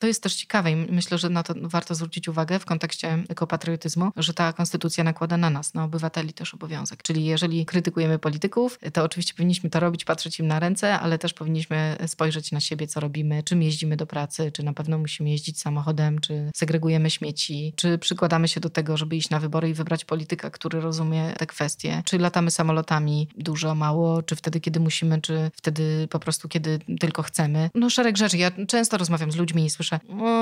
To jest też ciekawe i myślę, że na to warto zwrócić uwagę w kontekście ekopatriotyzmu, że ta konstytucja nakłada na nas, na obywateli też obowiązek. Czyli jeżeli krytykujemy polityków, to oczywiście powinniśmy to robić, patrzeć im na ręce, ale też powinniśmy spojrzeć na siebie, co robimy, czym jeździmy do pracy, czy na pewno musimy jeździć samochodem, czy segregujemy śmieci, czy przykładamy się do tego, żeby iść na wybory i wybrać polityka, który rozumie te kwestie, czy latamy samolotami dużo, mało, czy wtedy, kiedy musimy, czy wtedy po prostu, kiedy tylko chcemy. No szereg rzeczy. Ja często rozmawiam z ludźmi i słyszę,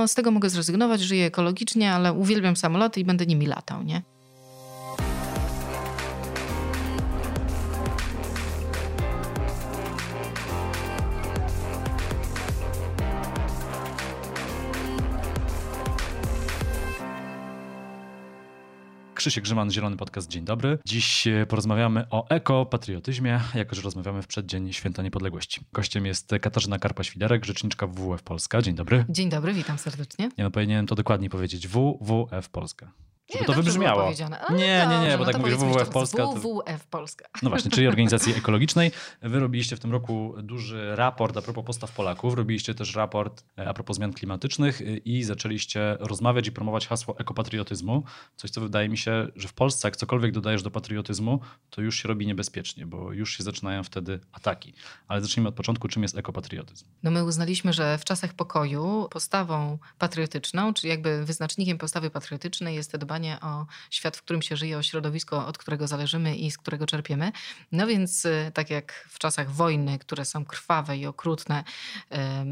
z tego mogę zrezygnować, żyję ekologicznie, ale uwielbiam samoloty i będę nimi latał, nie? Krzysiek Grzyman, Zielony Podcast, dzień dobry. Dziś e, porozmawiamy o ekopatriotyzmie, jako że rozmawiamy w przeddzień Święta Niepodległości. Gościem jest Katarzyna Karpa-Świderek, rzeczniczka WWF Polska. Dzień dobry. Dzień dobry, witam serdecznie. Ja no, powinienem to dokładnie powiedzieć. WWF Polska. Żeby nie, to wybrzmiało. Nie, nie, nie, bo tak no mówisz WWF Polska. WWF Polska. No właśnie, czyli organizacji ekologicznej. Wy robiliście w tym roku duży raport a propos postaw Polaków. Robiliście też raport e, a propos zmian klimatycznych e, i zaczęliście rozmawiać i promować hasło ekopatriotyzmu. Coś, co wydaje mi się, że w Polsce, jak cokolwiek dodajesz do patriotyzmu, to już się robi niebezpiecznie, bo już się zaczynają wtedy ataki. Ale zacznijmy od początku, czym jest ekopatriotyzm. No my uznaliśmy, że w czasach pokoju postawą patriotyczną, czyli jakby wyznacznikiem postawy patriotycznej jest dbanie o świat, w którym się żyje, o środowisko, od którego zależymy i z którego czerpiemy. No więc y, tak jak w czasach wojny, które są krwawe i okrutne,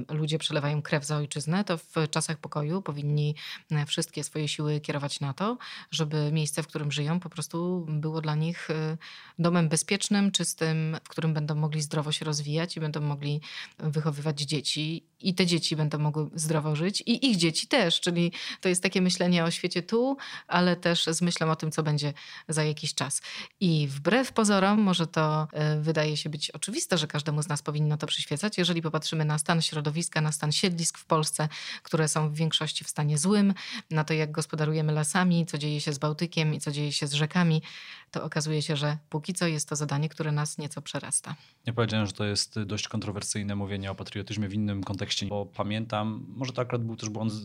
ludzie przelewają krew za ojczyznę, to w czasach pokoju powinni e, wszystkie swoje siły kierować na to, żeby miejsce, w którym żyją, po prostu było dla nich y, domem bezpiecznym, czystym, w którym będą mogli zdrowo się rozwijać i będą mogli wychowywać dzieci i te dzieci będą mogły zdrowo żyć i ich dzieci też, czyli to jest takie myślenie o świecie tu, ale też z myślą o tym, co będzie za jakiś czas. I wbrew pozorom, może to e, wydaje się być oczywiste, że każdemu z nas powinno to przyświecać, jeżeli popatrzymy na stan środowiska, na stan siedlisk w Polsce, które są w większości w stanie złym, na to, jak gospodarujemy lasami, co dzieje się z Bałtykiem i co dzieje się z rzekami, to okazuje się, że póki co jest to zadanie, które nas nieco przerasta. Ja powiedziałem, że to jest dość kontrowersyjne mówienie o patriotyzmie w innym kontekście, bo pamiętam, może to akurat był też błąd z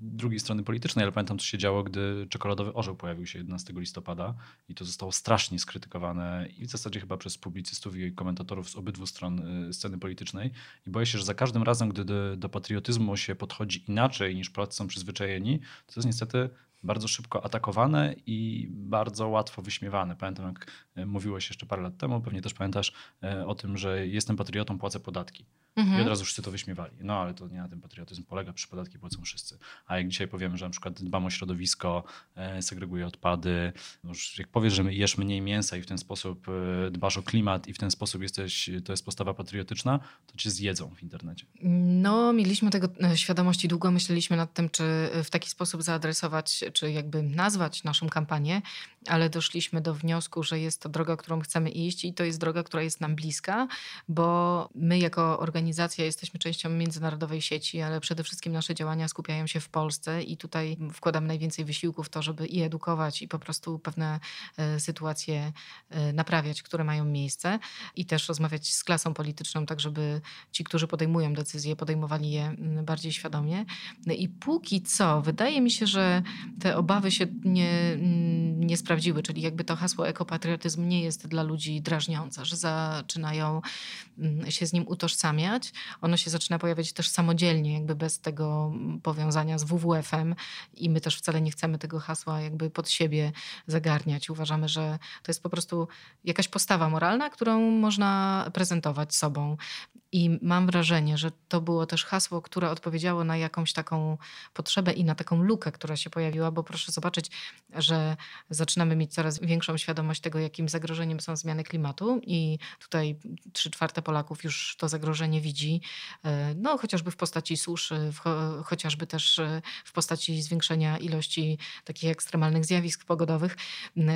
drugiej strony politycznej, ale pamiętam, co się działo, gdy czekoladowy orzeł pojawił się 11 listopada i to zostało strasznie skrytykowane i w zasadzie chyba przez publicystów i komentatorów z obydwu stron y, sceny politycznej. I boję się, że za każdym razem, gdy do, do patriotyzmu się podchodzi inaczej niż Polacy są przyzwyczajeni, to jest niestety bardzo szybko atakowane i bardzo łatwo wyśmiewane. Pamiętam, jak e, mówiłeś jeszcze parę lat temu, pewnie też pamiętasz e, o tym, że jestem patriotą, płacę podatki. Mhm. I od razu wszyscy to wyśmiewali. No ale to nie na tym patriotyzm polega, przy podatki płacą wszyscy. A jak dzisiaj powiemy, że na przykład dbam o środowisko, e, segreguję odpady, no już jak powiesz, że jesz mniej mięsa i w ten sposób dbasz o klimat i w ten sposób jesteś, to jest postawa patriotyczna, to cię zjedzą w internecie. No, mieliśmy tego świadomość i długo myśleliśmy nad tym, czy w taki sposób zaadresować czy jakby nazwać naszą kampanię, ale doszliśmy do wniosku, że jest to droga, którą chcemy iść i to jest droga, która jest nam bliska, bo my jako organizacja jesteśmy częścią międzynarodowej sieci, ale przede wszystkim nasze działania skupiają się w Polsce i tutaj wkładamy najwięcej wysiłku w to, żeby i edukować, i po prostu pewne e, sytuacje e, naprawiać, które mają miejsce i też rozmawiać z klasą polityczną, tak żeby ci, którzy podejmują decyzje, podejmowali je bardziej świadomie. No I póki co, wydaje mi się, że te obawy się nie, nie sprawdziły, czyli jakby to hasło ekopatriotyzm nie jest dla ludzi drażniące, że zaczynają mm, się z nim utożsamiać. Ono się zaczyna pojawiać też samodzielnie, jakby bez tego powiązania z WWF-em i my też wcale nie chcemy tego hasła jakby pod siebie zagarniać. Uważamy, że to jest po prostu jakaś postawa moralna, którą można prezentować sobą. I mam wrażenie, że to było też hasło, które odpowiedziało na jakąś taką potrzebę i na taką lukę, która się pojawiła, bo proszę zobaczyć, że zaczynamy mieć coraz większą świadomość tego, jakim zagrożeniem są zmiany klimatu i tutaj trzy czwarte Polaków już to zagrożenie widzi, e, no chociażby w postaci suszy, w, chociażby też e, w postaci zwiększenia ilości takich ekstremalnych zjawisk pogodowych.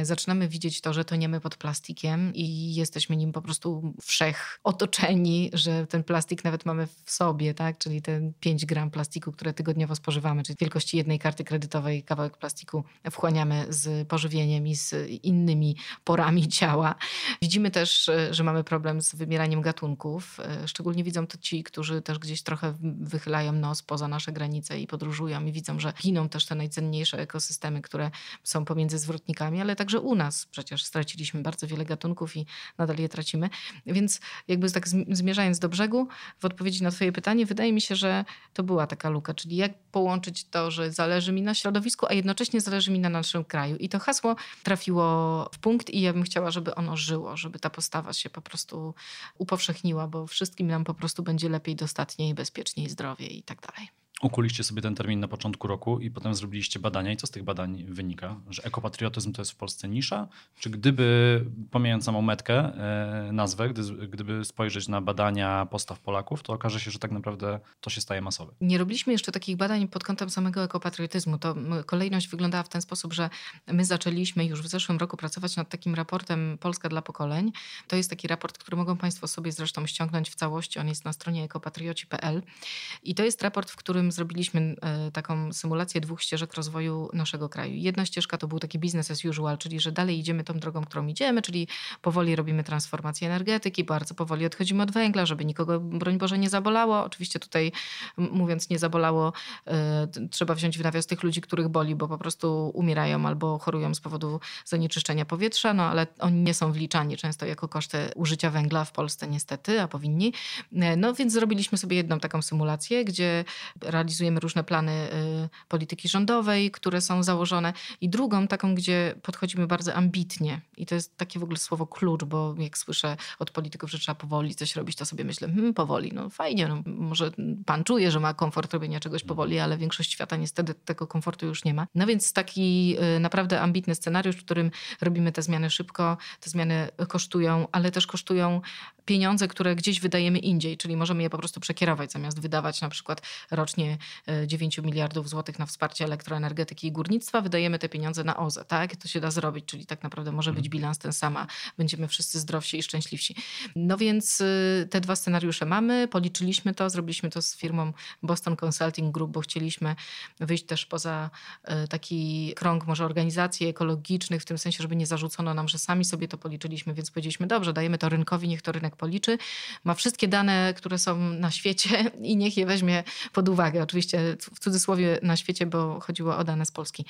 Zaczynamy widzieć to, że toniemy pod plastikiem i jesteśmy nim po prostu wszech otoczeni, że ten plastik nawet mamy w sobie, tak? czyli ten 5 gram plastiku, które tygodniowo spożywamy, czyli wielkości jednej karty kredytowej kawałek plastiku wchłaniamy z pożywienia odżywieniem i z innymi porami ciała. Widzimy też, że mamy problem z wymieraniem gatunków. Szczególnie widzą to ci, którzy też gdzieś trochę wychylają nos poza nasze granice i podróżują i widzą, że giną też te najcenniejsze ekosystemy, które są pomiędzy zwrotnikami, ale także u nas przecież straciliśmy bardzo wiele gatunków i nadal je tracimy. Więc jakby tak zmierzając do brzegu, w odpowiedzi na twoje pytanie, wydaje mi się, że to była taka luka, czyli jak połączyć to, że zależy mi na środowisku, a jednocześnie zależy mi na naszym kraju. I to hasło trafiło w punkt i ja bym chciała, żeby ono żyło, żeby ta postawa się po prostu upowszechniła, bo wszystkim nam po prostu będzie lepiej, dostatniej, bezpieczniej, zdrowiej i tak dalej. Ukuliście sobie ten termin na początku roku i potem zrobiliście badania. I co z tych badań wynika? Że ekopatriotyzm to jest w Polsce nisza? Czy gdyby, pomijając samą metkę, e, nazwę, gdy, gdyby spojrzeć na badania postaw Polaków, to okaże się, że tak naprawdę to się staje masowe? Nie robiliśmy jeszcze takich badań pod kątem samego ekopatriotyzmu. To kolejność wyglądała w ten sposób, że my zaczęliśmy już w zeszłym roku pracować nad takim raportem Polska dla pokoleń. To jest taki raport, który mogą Państwo sobie zresztą ściągnąć w całości. On jest na stronie ekopatrioci.pl. I to jest raport, w którym zrobiliśmy e, taką symulację dwóch ścieżek rozwoju naszego kraju. Jedna ścieżka to był taki business as usual, czyli że dalej idziemy tą drogą, którą idziemy, czyli powoli robimy transformację energetyki, bardzo powoli odchodzimy od węgla, żeby nikogo, broń Boże, nie zabolało. Oczywiście tutaj mówiąc nie zabolało, e, trzeba wziąć w nawias tych ludzi, których boli, bo po prostu umierają albo chorują z powodu zanieczyszczenia powietrza, no ale oni nie są wliczani często jako koszty użycia węgla w Polsce niestety, a powinni. E, no więc zrobiliśmy sobie jedną taką symulację, gdzie realizujemy różne plany y, polityki rządowej, które są założone, i drugą taką, gdzie podchodzimy bardzo ambitnie. I to jest takie w ogóle słowo klucz, bo jak słyszę od polityków, że trzeba powoli coś robić, to sobie myślę, hmm, powoli, no fajnie, no, może pan czuje, że ma komfort robienia czegoś powoli, ale większość świata niestety tego komfortu już nie ma. No więc taki y, naprawdę ambitny scenariusz, w którym robimy te zmiany szybko, te zmiany kosztują, ale też kosztują pieniądze, które gdzieś wydajemy indziej, czyli możemy je po prostu przekierować, zamiast wydawać na przykład rocznie 9 e, miliardów złotych na wsparcie elektroenergetyki i górnictwa, wydajemy te pieniądze na OZE. Tak? To się da zrobić, czyli tak naprawdę może być mhm. bilans ten sama. Będziemy wszyscy zdrowsi i szczęśliwsi. No więc y, te dwa scenariusze mamy, policzyliśmy to, zrobiliśmy to z firmą Boston Consulting Group, bo chcieliśmy wyjść też poza e, taki krąg może organizacji ekologicznych, w tym sensie, żeby nie zarzucono nam, że sami sobie to policzyliśmy, więc powiedzieliśmy, dobrze, dajemy to rynkowi, niech to rynek policzy, ma wszystkie dane, które są na świecie i niech je weźmie pod uwagę. Oczywiście w cudzysłowie na świecie, bo chodziło o dane z Polski.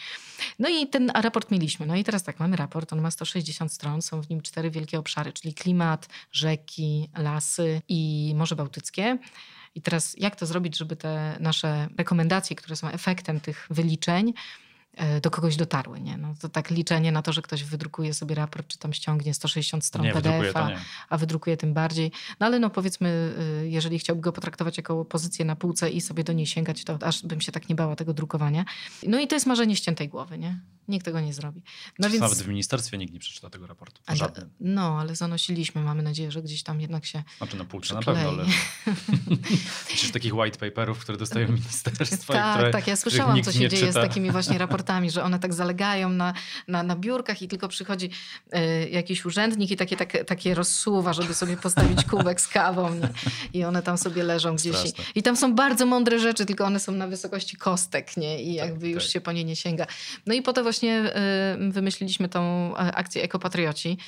No i ten raport mieliśmy. No i teraz tak, mamy raport, on ma 160 stron, są w nim cztery wielkie obszary, czyli klimat, rzeki, lasy i Morze Bałtyckie. I teraz jak to zrobić, żeby te nasze rekomendacje, które są efektem tych wyliczeń, E, do kogoś dotarły. Nie? To tak liczenie na to, że ktoś wydrukuje sobie raport, czy tam ściągnie 160 stron nie, PDF-a, a wydrukuje tym bardziej. No ale no powiedzmy, y, jeżeli chciałby go potraktować jako pozycję na półce i sobie do niej sięgać, to aż bym się tak nie bała tego drukowania. No i to jest marzenie ściętej głowy, nie? Nikt tego nie zrobi. No więc... Nawet w ministerstwie nikt nie przeczyta tego raportu. Żadnym. No, ale zanosiliśmy. Mamy nadzieję, że gdzieś tam jednak się Znaczy na półce na pewno, ale przecież takich white paperów, które dostają ministerstwa Tak, które, tak. Ja słyszałam, co się dzieje czyta. z takimi właśnie raportami, że one tak zalegają na, na, na biurkach i tylko przychodzi y, jakiś urzędnik i takie, takie, takie rozsuwa, żeby sobie postawić kubek z kawą. Nie? I one tam sobie leżą gdzieś. I, I, tam są bardzo mądre rzeczy, tylko one są na wysokości kostek, nie? I tak, jakby tak, już tak. się po nie nie sięga. No i potem właśnie y, wymyśliliśmy tą e, akcję Ekopatrioci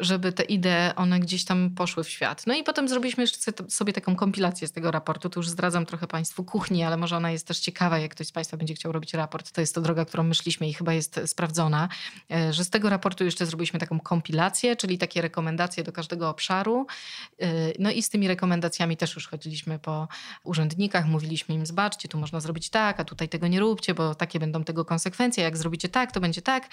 żeby te idee, one gdzieś tam poszły w świat. No i potem zrobiliśmy jeszcze sobie taką kompilację z tego raportu. Tu już zdradzam trochę Państwu kuchni, ale może ona jest też ciekawa, jak ktoś z Państwa będzie chciał robić raport. To jest to droga, którą myśliśmy i chyba jest sprawdzona, e, że z tego raportu jeszcze zrobiliśmy taką kompilację, czyli takie rekomendacje do każdego obszaru. E, no i z tymi rekomendacjami też już chodziliśmy po urzędnikach, mówiliśmy im, zobaczcie, tu można zrobić tak, a tutaj tego nie róbcie, bo takie będą tego konsekwencje. Jak zrobicie tak, to będzie tak.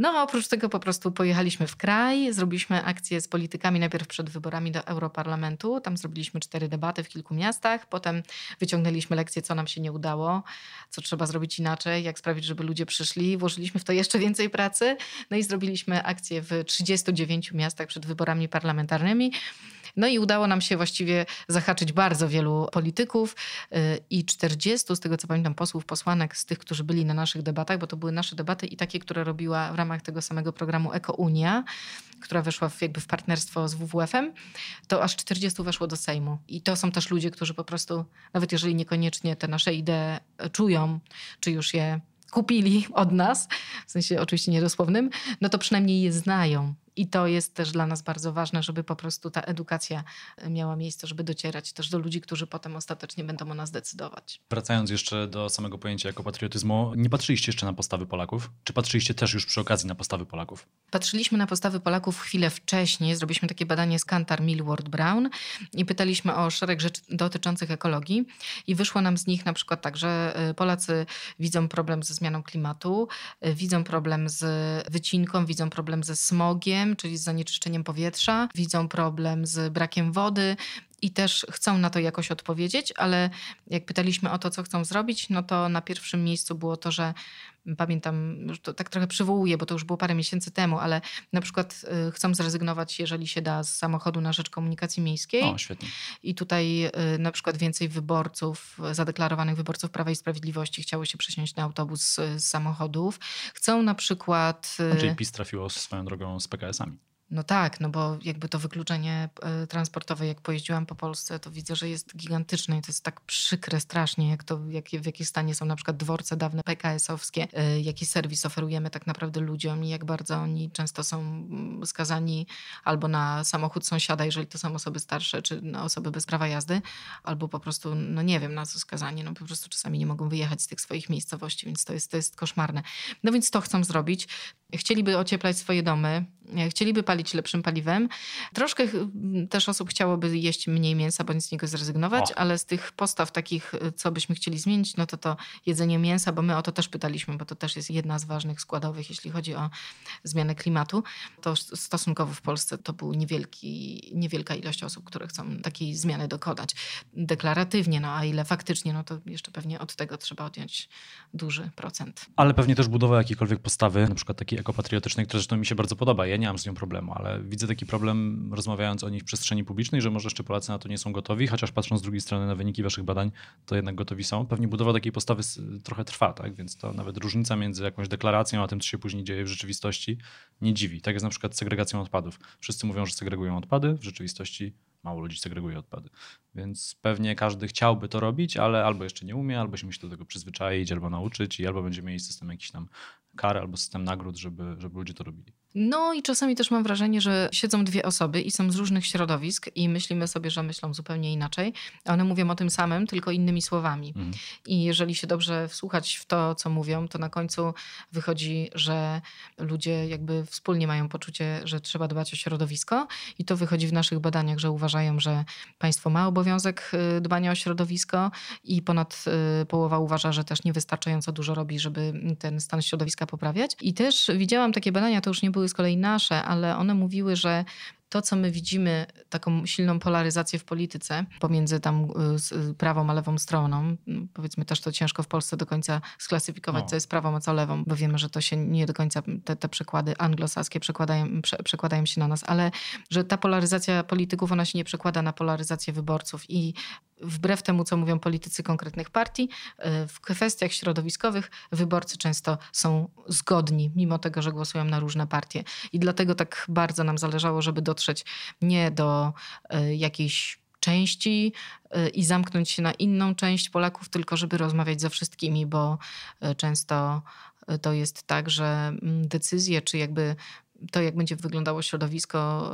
No a oprócz tego po prostu pojechaliśmy w kraj, zrobiliśmy akcję z politykami najpierw przed wyborami do Europarlamentu. Tam zrobiliśmy cztery debaty w kilku miastach. Potem wyciągnęliśmy lekcje, co nam się nie udało, co trzeba zrobić inaczej, jak sprawić, żeby ludzie przyszli. Włożyliśmy w to jeszcze więcej pracy. No i zrobiliśmy akcję w 39 miastach przed wyborami parlamentarnymi. No i udało nam się właściwie zahaczyć bardzo wielu polityków y, i 40, z tego co pamiętam, posłów, posłanek z tych, którzy byli na naszych debatach, bo to były nasze debaty i takie, które robiła w ramach tego samego programu Eko Unia, która weszła w, jakby w partnerstwo z WWF-em, to aż 40 weszło do Sejmu. I to są też ludzie, którzy po prostu, nawet jeżeli niekoniecznie te nasze idee czują, czy już je kupili od nas, w sensie oczywiście niedosłownym, no to przynajmniej je znają. I to jest też dla nas bardzo ważne, żeby po prostu ta edukacja miała miejsce, żeby docierać też do ludzi, którzy potem ostatecznie będą o nas decydować. Wracając jeszcze do samego pojęcia jako patriotyzmu, nie patrzyliście jeszcze na postawy Polaków? Czy patrzyliście też już przy okazji na postawy Polaków? Patrzyliśmy na postawy Polaków chwilę wcześniej. Zrobiliśmy takie badanie z Kantar Millward Brown i pytaliśmy o szereg rzeczy dotyczących ekologii. I wyszło nam z nich na przykład tak, że y, Polacy widzą problem ze zmianą klimatu, y, widzą problem z wycinką, widzą problem ze smogiem, czyli z zanieczyszczeniem powietrza, widzą problem z brakiem wody, i też chcą na to jakoś odpowiedzieć, ale jak pytaliśmy o to, co chcą zrobić, no to na pierwszym miejscu było to, że pamiętam, to tak trochę przywołuję, bo to już było parę miesięcy temu, ale na przykład y, chcą zrezygnować, jeżeli się da, z samochodu na rzecz komunikacji miejskiej. O, świetnie. I tutaj y, na przykład więcej wyborców, zadeklarowanych wyborców Prawa i Sprawiedliwości chciało się przesiąść na autobus z samochodów. Chcą na przykład... Y, czyli PiS trafiło swoją drogą z PKS-ami. No tak, no bo jakby to wykluczenie e, transportowe, jak pojeździłam po Polsce, to widzę, że jest gigantyczne i to jest tak przykre strasznie, jak to, jak, w jakim stanie są na przykład dworce dawne PKS-owskie, e, jaki serwis oferujemy tak naprawdę ludziom i jak bardzo oni często są mm, skazani albo na samochód sąsiada, jeżeli to są osoby starsze, czy na osoby bez prawa jazdy, albo po prostu, no nie wiem na co skazani, no po prostu czasami nie mogą wyjechać z tych swoich miejscowości, więc to jest, to jest koszmarne. No więc to chcą zrobić. Chcieliby ocieplać swoje domy, e, chcieliby palić lepszym paliwem. Troszkę też osób chciałoby jeść mniej mięsa, bądź z niego zrezygnować, o. ale z tych postaw takich, e, co byśmy chcieli zmienić, no to to jedzenie mięsa, bo my o to też pytaliśmy, bo to też jest jedna z ważnych składowych, jeśli chodzi o zmianę klimatu. To stosunkowo w Polsce to był niewielki, niewielka ilość osób, które chcą takiej zmiany dokonać. Deklaratywnie, no a ile faktycznie, no to jeszcze pewnie od tego trzeba odjąć duży procent. Ale pewnie też budowa jakiejkolwiek postawy, na przykład takiej ekopatriotycznej, która zresztą mi się bardzo podoba. Ja nie mam z nią problemu, ale widzę taki problem, rozmawiając o nich w przestrzeni publicznej, że może jeszcze Polacy na to nie są gotowi, chociaż patrząc z drugiej strony na wyniki waszych badań, to jednak gotowi są. Pewnie budowa takiej postawy trochę trwa, tak? więc to nawet różnica między jakąś deklaracją a tym, co się później dzieje w rzeczywistości, nie dziwi. Tak jest na przykład z segregacją odpadów. Wszyscy mówią, że segregują odpady, w rzeczywistości mało ludzi segreguje odpady. Więc pewnie każdy chciałby to robić, ale albo jeszcze nie umie, albo się musi do tego przyzwyczaić, albo nauczyć i albo będzie mieli system jakiś tam kar albo system nagród, żeby, żeby ludzie to robili. No i czasami też mam wrażenie, że siedzą dwie osoby i są z różnych środowisk i myślimy sobie, że myślą zupełnie inaczej. A one mówią o tym samym, tylko innymi słowami. Mhm. I jeżeli się dobrze wsłuchać w to, co mówią, to na końcu wychodzi, że ludzie jakby wspólnie mają poczucie, że trzeba dbać o środowisko i to wychodzi w naszych badaniach, że uważają, że państwo ma obowiązek y, dbania o środowisko i ponad y, połowa uważa, że też niewystarczająco dużo robi, żeby ten stan środowiska poprawiać. I też widziałam takie badania, to już nie były z kolei nasze, ale one mówiły, że to, co my widzimy, taką silną polaryzację w polityce pomiędzy tam y, y, prawą a lewą stroną, no, powiedzmy też to ciężko w Polsce do końca sklasyfikować, no. co jest prawą, a co lewą, bo wiemy, że to się nie do końca, te, te przykłady anglosaskie przekładają, prze, przekładają się na nas, ale że ta polaryzacja polityków, ona się nie przekłada na polaryzację wyborców i wbrew temu, co mówią politycy konkretnych partii, y, w kwestiach środowiskowych wyborcy często są zgodni, mimo tego, że głosują na różne partie. I dlatego tak bardzo nam zależało, żeby dotrzeć nie do y, jakiejś części y, i zamknąć się na inną część Polaków, tylko żeby rozmawiać ze wszystkimi, bo często to jest tak, że mm, decyzje, czy jakby to, jak będzie wyglądało środowisko,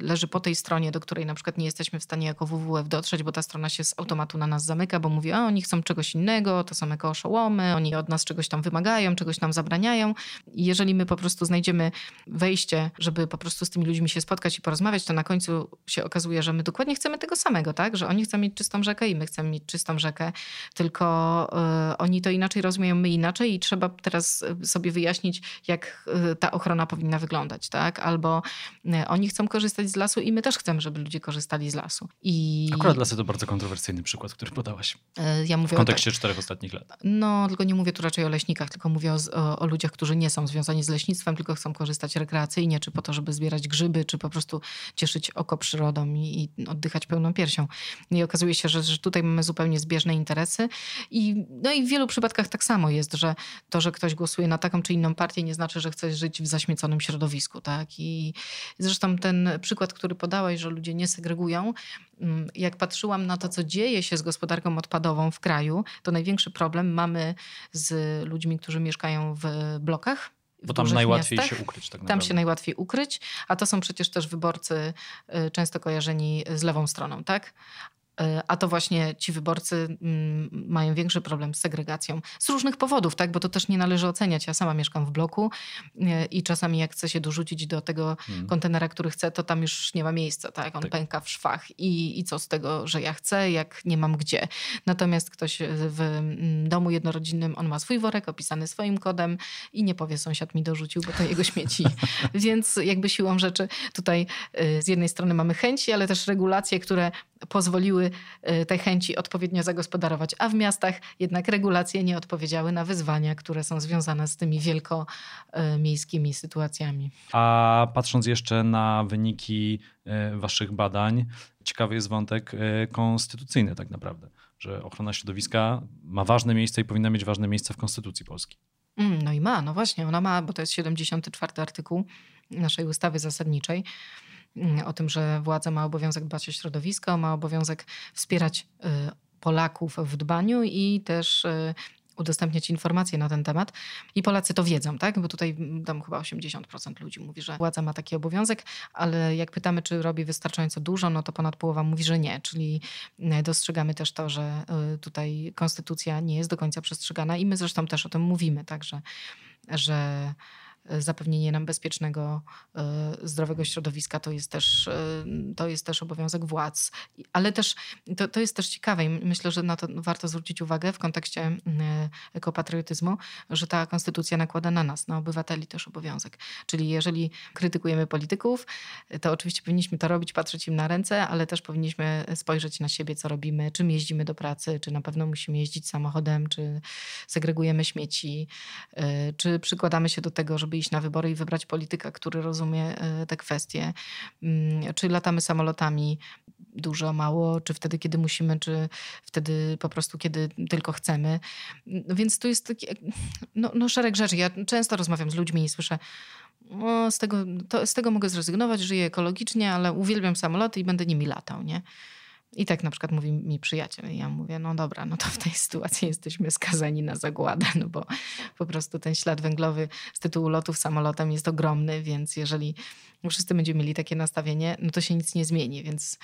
y, leży po tej stronie, do której na przykład nie jesteśmy w stanie jako WWF dotrzeć, bo ta strona się z automatu na nas zamyka, bo mówi, a oni chcą czegoś innego, to są jako oszołomy, oni od nas czegoś tam wymagają, czegoś nam zabraniają. I jeżeli my po prostu znajdziemy wejście, żeby po prostu z tymi ludźmi się spotkać i porozmawiać, to na końcu się okazuje, że my dokładnie chcemy tego samego, tak? Że oni chcą mieć czystą rzekę i my chcemy mieć czystą rzekę, tylko y, oni to inaczej rozumieją, my inaczej i trzeba teraz sobie wyjaśnić, jak y, ta ochrona ona powinna wyglądać, tak? Albo e, oni chcą korzystać z lasu i my też chcemy, żeby ludzie korzystali z lasu. I... Akurat lasy to bardzo kontrowersyjny przykład, który podałaś. E, ja mówię w kontekście tak... czterech ostatnich lat. No, tylko nie mówię tu raczej o leśnikach, tylko mówię o, o, ludziach, którzy nie są związani z leśnictwem, tylko chcą korzystać rekreacyjnie, czy po to, żeby zbierać grzyby, czy po prostu cieszyć oko przyrodą i, i oddychać pełną piersią. I okazuje się, że, że tutaj mamy zupełnie zbieżne interesy. I, no i w wielu przypadkach tak samo jest, że to, że ktoś głosuje na taką czy inną partię, nie znaczy, że chce żyć w zaświatach zaśmieconym środowisku. Tak? I zresztą ten przykład, który podałaś, że ludzie nie segregują, mm, jak patrzyłam na to, co dzieje się z gospodarką odpadową w kraju, to największy problem mamy z ludźmi, którzy mieszkają w blokach. Bo tam najłatwiej miastach. się ukryć. Tak tam się najłatwiej ukryć, a to są przecież też wyborcy y, często kojarzeni z lewą stroną, tak? E, a to właśnie ci wyborcy mm, mają większy problem z segregacją. Z różnych powodów, tak? bo to też nie należy oceniać. Ja sama mieszkam w bloku e, i czasami jak chcę się dorzucić do tego hmm. kontenera, który chcę, to tam już nie ma miejsca. Tak? On tak. pęka w szwach I, i co z tego, że ja chcę, jak nie mam gdzie. Natomiast ktoś w mm, domu jednorodzinnym, on ma swój worek opisany swoim kodem i nie powie sąsiad mi dorzucił, bo to jego śmieci. Więc jakby siłą rzeczy tutaj e, z jednej strony mamy chęci, ale też regulacje, które pozwoliły y, te chęci odpowiednio zagospodarować, a w miastach jednak regulacje nie odpowiedziały na wyzwania, które są związane z tymi wielkomiejskimi sytuacjami. A patrząc jeszcze na wyniki y, waszych badań, ciekawy jest wątek konstytucyjny tak naprawdę, że ochrona środowiska ma ważne miejsce i powinna mieć ważne miejsce w Konstytucji Polskiej. Mm, no i ma, no właśnie, ona ma, bo to jest 74 artykuł naszej ustawy zasadniczej o tym, że władza ma obowiązek dbać o środowisko, ma obowiązek wspierać y, Polaków w dbaniu i też y, udostępniać informacje na ten temat. I Polacy to wiedzą, tak? Bo tutaj mm, tam chyba 80% ludzi mówi, że władza ma taki obowiązek, ale jak pytamy, czy robi wystarczająco dużo, no to ponad połowa mówi, że nie. Czyli y, dostrzegamy też to, że tutaj konstytucja nie jest do końca przestrzegana i my zresztą też o tym mówimy, także że zapewnienie nam bezpiecznego, e, zdrowego środowiska to jest też, e, to jest też obowiązek władz. Ale też to, to jest też ciekawe i myślę, że na to warto zwrócić uwagę w kontekście e, ekopatriotyzmu, że ta konstytucja nakłada na nas, na obywateli też obowiązek. Czyli jeżeli krytykujemy polityków, to oczywiście powinniśmy to robić, patrzeć im na ręce, ale też powinniśmy spojrzeć na siebie, co robimy, czym jeździmy do pracy, czy na pewno musimy jeździć samochodem, czy segregujemy śmieci, czy przykładamy się do tego, żeby iść na wybory i wybrać polityka, który rozumie e, te kwestie. Mm, czy latamy samolotami dużo, mało, czy wtedy, kiedy musimy, czy wtedy po prostu, kiedy tylko chcemy. No więc tu jest taki, no, no szereg rzeczy. Ja często rozmawiam z ludźmi i słyszę, z, tego, to, z tego mogę zrezygnować, żyję ekologicznie, ale uwielbiam samoloty i będę nimi latał, nie? I tak na przykład mówi mi przyjaciel. I ja mówię, no dobra, no to w tej sytuacji jesteśmy skazani na zagładę, no bo po prostu ten ślad węglowy z tytułu lotów samolotem jest ogromny, więc jeżeli wszyscy będziemy mieli takie nastawienie, no to się nic nie zmieni, więc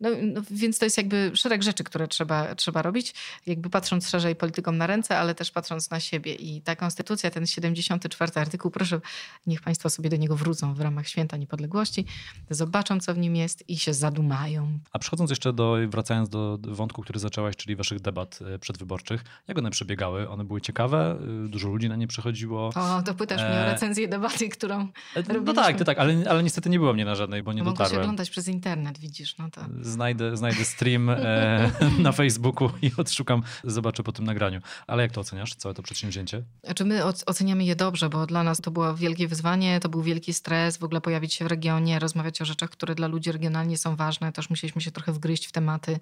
no, no, więc to jest jakby szereg rzeczy, które trzeba, trzeba robić, jakby patrząc szerzej politykom na ręce, ale też patrząc na siebie. I ta konstytucja, ten 74 artykuł, proszę, niech Państwo sobie do niego wrócą w ramach Święta Niepodległości, zobaczą, co w nim jest i się zadumają. A przechodząc jeszcze do, wracając do wątku, który zaczęłaś, czyli Waszych debat e, przedwyborczych, jak one przebiegały? One były ciekawe? E, dużo ludzi na nie przychodziło? O, to pytasz e... mnie o e, recenzję debaty, którą No robiliśmy. tak, to tak, ale, ale niestety nie było mnie na żadnej, bo nie Mogę dotarłem. się oglądać przez internet, widzisz, no to znajdę, znajdę stream e, na Facebooku i odszukam, zobaczę po tym nagraniu. Ale jak to oceniasz, całe to przedsięwzięcie? Znaczy my oceniamy je dobrze, bo dla nas to było wielkie wyzwanie, to był wielki stres, w ogóle pojawić się w regionie, rozmawiać o rzeczach, które dla ludzi regionalnie są ważne. Też musieliśmy się trochę wgryźć w tematy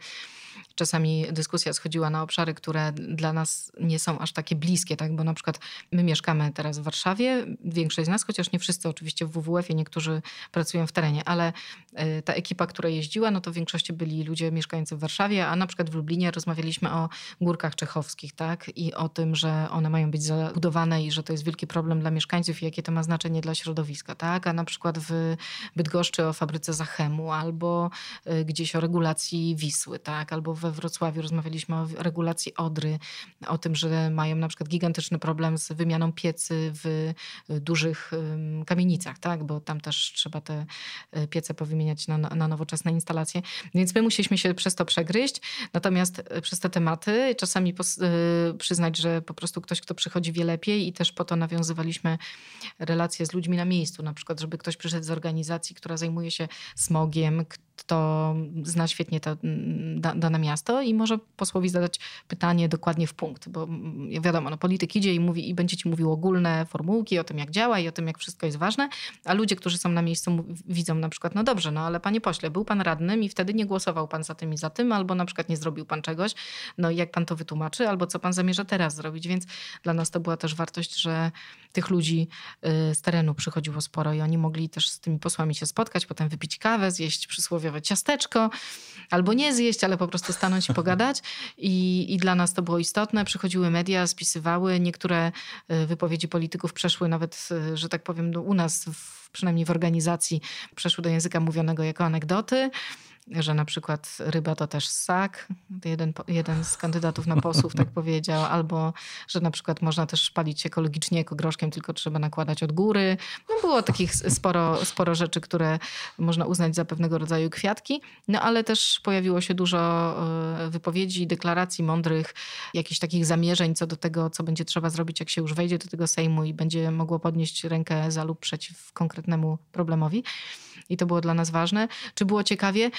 czasami dyskusja schodziła na obszary, które dla nas nie są aż takie bliskie, tak? bo na przykład my mieszkamy teraz w Warszawie, większość z nas, chociaż nie wszyscy oczywiście w WWF-ie, niektórzy pracują w terenie, ale y, ta ekipa, która jeździła, no to w większości byli ludzie mieszkający w Warszawie, a na przykład w Lublinie rozmawialiśmy o górkach czechowskich tak? i o tym, że one mają być zabudowane i że to jest wielki problem dla mieszkańców i jakie to ma znaczenie dla środowiska. Tak? A na przykład w Bydgoszczy o fabryce Zachemu albo y, gdzieś o regulacji Wisły, tak? albo we Wrocławiu rozmawialiśmy o regulacji Odry, o tym, że mają na przykład gigantyczny problem z wymianą piecy w dużych kamienicach, tak? bo tam też trzeba te e, piece powymieniać na, na nowoczesne instalacje. Więc my musieliśmy się przez to przegryźć, natomiast e, przez te tematy czasami przyznać, że po prostu ktoś, kto przychodzi wie lepiej i też po to nawiązywaliśmy relacje z ludźmi na miejscu, na przykład, żeby ktoś przyszedł z organizacji, która zajmuje się smogiem, to zna świetnie to mm, da, dane miasto i może posłowi zadać pytanie dokładnie w punkt, bo mm, wiadomo, no, polityk idzie i mówi i będzie ci mówił ogólne formułki o tym, jak działa i o tym, jak wszystko jest ważne, a ludzie, którzy są na miejscu widzą na przykład, no dobrze, no ale panie pośle, był pan radnym i wtedy nie głosował pan za tym i za tym, albo na przykład nie zrobił pan czegoś, no jak pan to wytłumaczy, albo co pan zamierza teraz zrobić, więc dla nas to była też wartość, że tych ludzi y, z terenu przychodziło sporo i oni mogli też z tymi posłami się spotkać, potem wypić kawę, zjeść ciasteczko, albo nie zjeść, ale po prostu stanąć i pogadać. I, I dla nas to było istotne. Przychodziły media, spisywały. Niektóre y, wypowiedzi polityków przeszły nawet, y, że tak powiem, u nas, w, przynajmniej w organizacji, przeszły do języka mówionego jako anegdoty że na przykład ryba to też ssak. Jeden, jeden z kandydatów na posłów tak powiedział. Albo, że na przykład można też palić ekologicznie ekogroszkiem, tylko trzeba nakładać od góry. No było takich sporo, sporo rzeczy, które można uznać za pewnego rodzaju kwiatki. No ale też pojawiło się dużo e, wypowiedzi, deklaracji mądrych, jakichś takich zamierzeń co do tego, co będzie trzeba zrobić, jak się już wejdzie do tego Sejmu i będzie mogło podnieść rękę za lub przeciw konkretnemu problemowi. I to było dla nas ważne. Czy było ciekawie?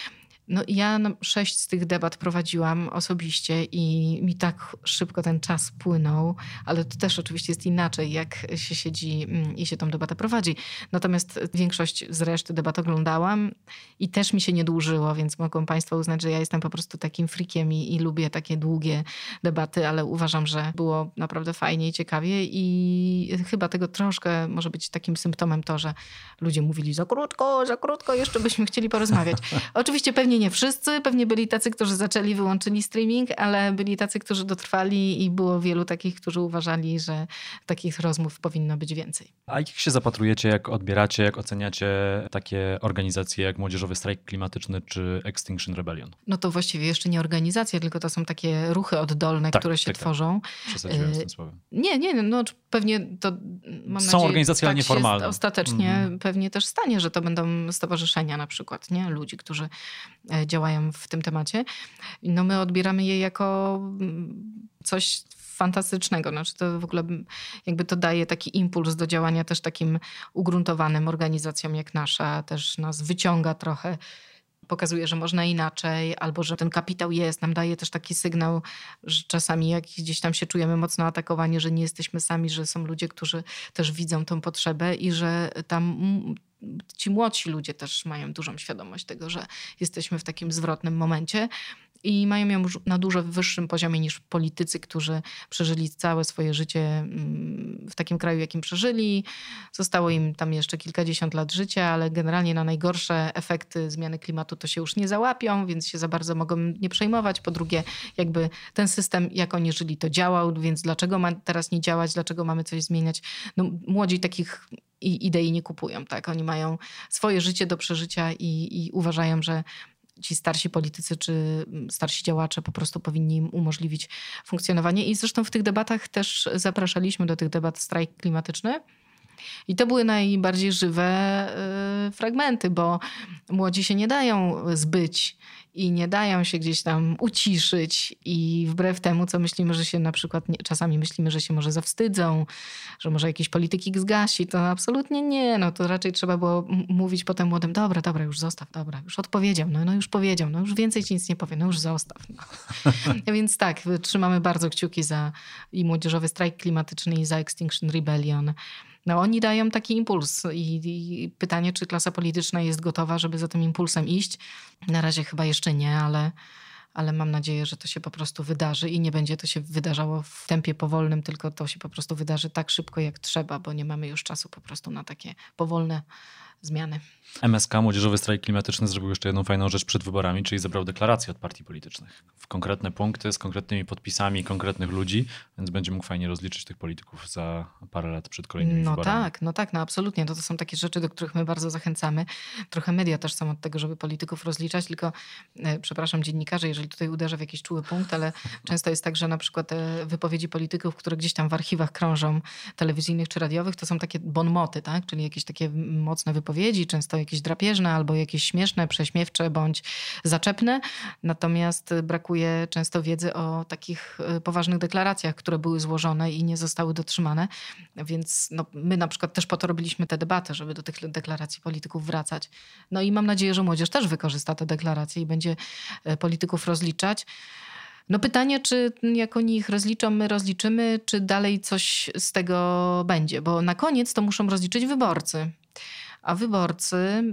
No ja sześć z tych debat prowadziłam osobiście i mi tak szybko ten czas płynął, ale to też oczywiście jest inaczej, jak się siedzi mm, i się tą debatę prowadzi. Natomiast większość z reszty debat oglądałam i też mi się nie dłużyło, więc mogą Państwo uznać, że ja jestem po prostu takim frikiem i, i lubię takie długie debaty, ale uważam, że było naprawdę fajnie i ciekawie i chyba tego troszkę może być takim symptomem to, że ludzie mówili za krótko, za krótko, jeszcze byśmy chcieli porozmawiać. Oczywiście pewnie nie wszyscy, pewnie byli tacy, którzy zaczęli, wyłączyli streaming, ale byli tacy, którzy dotrwali i było wielu takich, którzy uważali, że takich rozmów powinno być więcej. A jak się zapatrujecie, jak odbieracie, jak oceniacie takie organizacje jak Młodzieżowy Strajk Klimatyczny czy Extinction Rebellion? No to właściwie jeszcze nie organizacje, tylko to są takie ruchy oddolne, tak, które się tak, tak. tworzą. Przesadziłem z tym słowem. Nie, nie, no pewnie to mam Są nadzieję, organizacje, tak ale nieformalne. ostatecznie mm -hmm. pewnie też stanie, że to będą stowarzyszenia na przykład, nie? Ludzi, którzy E, działają w tym temacie. No my odbieramy je jako mm, coś fantastycznego. Znaczy to w ogóle jakby to daje taki impuls do działania też takim ugruntowanym organizacjom jak nasza. Też nas wyciąga trochę pokazuje, że można inaczej, albo że ten kapitał jest, nam daje też taki sygnał, że czasami jak gdzieś tam się czujemy mocno atakowani, że nie jesteśmy sami, że są ludzie, którzy też widzą tą potrzebę i że tam ci młodsi ludzie też mają dużą świadomość tego, że jesteśmy w takim zwrotnym momencie i mają ją na dużo wyższym poziomie niż politycy, którzy przeżyli całe swoje życie mm, w takim kraju, jakim przeżyli. Zostało im tam jeszcze kilkadziesiąt lat życia, ale generalnie na najgorsze efekty zmiany klimatu to się już nie załapią, więc się za bardzo mogą nie przejmować. Po drugie, jakby ten system, jak oni żyli, to działał, więc dlaczego ma teraz nie działać, dlaczego mamy coś zmieniać? No, młodzi takich idei nie kupują, tak? Oni mają swoje życie do przeżycia i, i uważają, że ci starsi politycy czy mm, starsi działacze po prostu powinni im umożliwić funkcjonowanie. I zresztą w tych debatach też zapraszaliśmy do tych debat strajk klimatyczny. I to były najbardziej żywe y, fragmenty, bo młodzi się nie dają zbyć i nie dają się gdzieś tam uciszyć i wbrew temu, co myślimy, że się na przykład, nie, czasami myślimy, że się może zawstydzą, że może jakieś polityki zgasi, to absolutnie nie, no to raczej trzeba było mówić potem młodym, dobra, dobra, już zostaw, dobra, już odpowiedział, no, no już powiedział, no już więcej ci nic nie powie, no już zostaw. No. Więc tak, trzymamy bardzo kciuki za i Młodzieżowy Strajk Klimatyczny i za Extinction Rebellion. No oni dają taki impuls i, i, pytanie, czy klasa polityczna jest gotowa, żeby za tym impulsem iść. Na razie chyba jeszcze nie, ale, ale mam nadzieję, że to się po prostu wydarzy i nie będzie to się wydarzało w tempie powolnym, tylko to się po prostu wydarzy tak szybko, jak trzeba, bo nie mamy już czasu po prostu na takie powolne zmiany. MSK, Młodzieżowy Strajk Klimatyczny, zrobił jeszcze jedną fajną rzecz przed wyborami, czyli zebrał deklaracje od partii politycznych. W konkretne punkty, z konkretnymi podpisami konkretnych ludzi, więc będzie mógł fajnie rozliczyć tych polityków za parę lat przed kolejnymi no wyborami. No tak, no tak, no absolutnie. To, to są takie rzeczy, do których my bardzo zachęcamy. Trochę media też są od tego, żeby polityków rozliczać, tylko e, przepraszam dziennikarzy, jeżeli tutaj uderzę w jakiś czuły punkt, ale często jest tak, że na przykład te wypowiedzi polityków, które gdzieś tam w archiwach krążą telewizyjnych czy radiowych, to są takie bonmoty, tak? czyli jakieś takie mocne wypowiedzi wypowiedzi, często jakieś drapieżne albo jakieś śmieszne, prześmiewcze bądź zaczepne. Natomiast brakuje często wiedzy o takich y, poważnych deklaracjach, które były złożone i nie zostały dotrzymane. Więc no, my na przykład też po to robiliśmy tę debatę, żeby do tych deklaracji polityków wracać. No i mam nadzieję, że młodzież też wykorzysta te deklaracje i będzie y, polityków rozliczać. No pytanie, czy jak oni ich rozliczą, my rozliczymy, czy dalej coś z tego będzie, bo na koniec to muszą rozliczyć wyborcy. A wyborcy,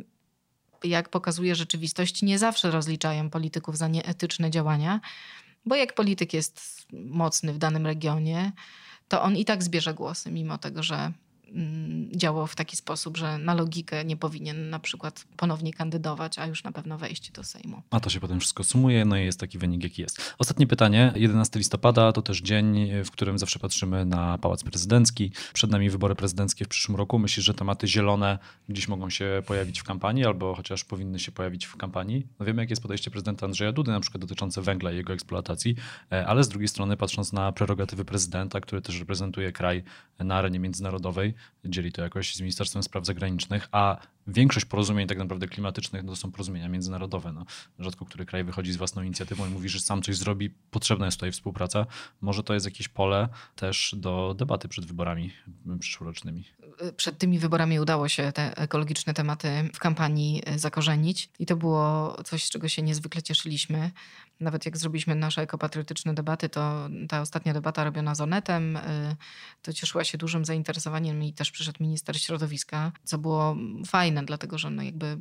jak pokazuje rzeczywistość, nie zawsze rozliczają polityków za nieetyczne działania, bo jak polityk jest mocny w danym regionie, to on i tak zbierze głosy, mimo tego, że Mm, działał w taki sposób, że na logikę nie powinien na przykład ponownie kandydować, a już na pewno wejść do Sejmu. A to się potem wszystko sumuje, no i jest taki wynik, jaki jest. Ostatnie pytanie. 11 listopada to też dzień, w którym zawsze patrzymy na Pałac Prezydencki. Przed nami wybory prezydenckie w przyszłym roku. Myślisz, że tematy zielone gdzieś mogą się pojawić w kampanii, albo chociaż powinny się pojawić w kampanii? No wiemy, jakie jest podejście prezydenta Andrzeja Dudy, na przykład dotyczące węgla i jego eksploatacji, e, ale z drugiej strony patrząc na prerogatywy prezydenta, który też reprezentuje kraj na arenie międzynarodowej, dzieli to jakoś z Ministerstwem Spraw Zagranicznych, a większość porozumień tak naprawdę klimatycznych no to są porozumienia międzynarodowe. No. Rzadko który kraj wychodzi z własną inicjatywą i mówi, że sam coś zrobi, potrzebna jest tutaj współpraca. Może to jest jakieś pole też do debaty przed wyborami przyszłorocznymi. Przed tymi wyborami udało się te ekologiczne tematy w kampanii zakorzenić i to było coś, z czego się niezwykle cieszyliśmy. Nawet jak zrobiliśmy nasze ekopatriotyczne debaty, to ta ostatnia debata robiona z Onetem, y, to cieszyła się dużym zainteresowaniem i też przyszedł minister środowiska, co było fajne, dlatego że no jakby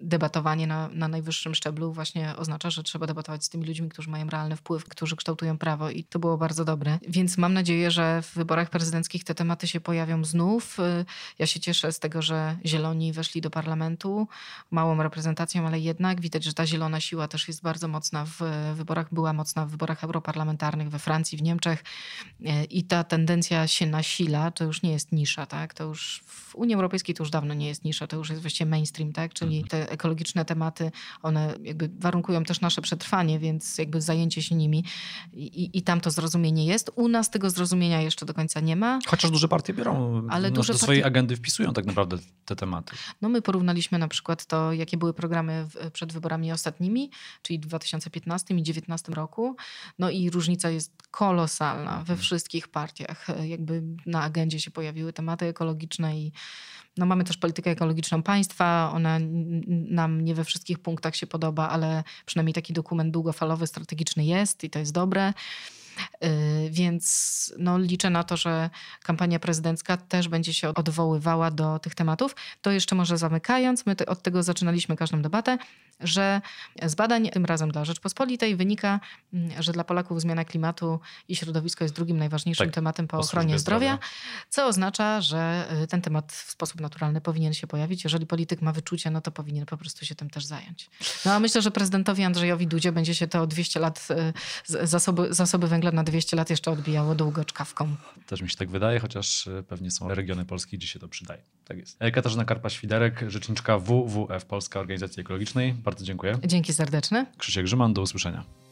debatowanie na, na najwyższym szczeblu właśnie oznacza, że trzeba debatować z tymi ludźmi, którzy mają realny wpływ, którzy kształtują prawo i to było bardzo dobre. Więc mam nadzieję, że w wyborach prezydenckich te tematy się pojawią znów. Y, ja się cieszę z tego, że zieloni weszli do parlamentu małą reprezentacją, ale jednak widać, że ta zielona siła też jest bardzo mocna w wyborach, była mocna w wyborach europarlamentarnych we Francji, w Niemczech y, i ta tendencja się nasila, to już nie jest nisza, tak? To już w Unii Europejskiej to już dawno nie jest nisza, to już jest właściwie mainstream, tak? Czyli mhm. te ekologiczne tematy, one jakby warunkują też nasze przetrwanie, więc jakby zajęcie się nimi i, i tam to zrozumienie jest. U nas tego zrozumienia jeszcze do końca nie ma. Chociaż duże partie biorą, ale no, duże do swojej partie... agendy wpisują tak naprawdę te tematy. No my porównaliśmy na przykład to, jakie były programy przed wyborami ostatnimi, czyli w 2015 i 2019 roku. No i różnica jest kolosalna we mhm. wszystkich partiach. Jakby na agendzie się pojawiły tematy ekologiczne i no mamy też politykę ekologiczną państwa. Ona nam nie we wszystkich punktach się podoba, ale przynajmniej taki dokument długofalowy, strategiczny jest i to jest dobre. Y, więc no, liczę na to, że kampania prezydencka też będzie się odwoływała do tych tematów. To jeszcze może zamykając, my od tego zaczynaliśmy każdą debatę, że z badań, tym razem dla Rzeczpospolitej, wynika, mm, że dla Polaków zmiana klimatu i środowisko jest drugim najważniejszym tak, tematem po, ochronie zdrowia, zdrowia, co oznacza, że y, ten temat w sposób naturalny powinien się pojawić. Jeżeli polityk ma wyczucie, no to powinien po prostu się tym też zająć. No a myślę, że prezydentowi Andrzejowi Dudzie będzie się to o 200 lat y, zasoby, zasoby węgla na 200 lat jeszcze odbijało długo czkawką. Też mi się tak wydaje, chociaż pewnie są regiony Polski, gdzie się to przydaje. Tak jest. E, Katarzyna Karpa-Świderek, rzeczniczka WWF Polska Organizacji Ekologicznej. Bardzo dziękuję. Dzięki serdeczne. Krzysiek Grzyman, do usłyszenia.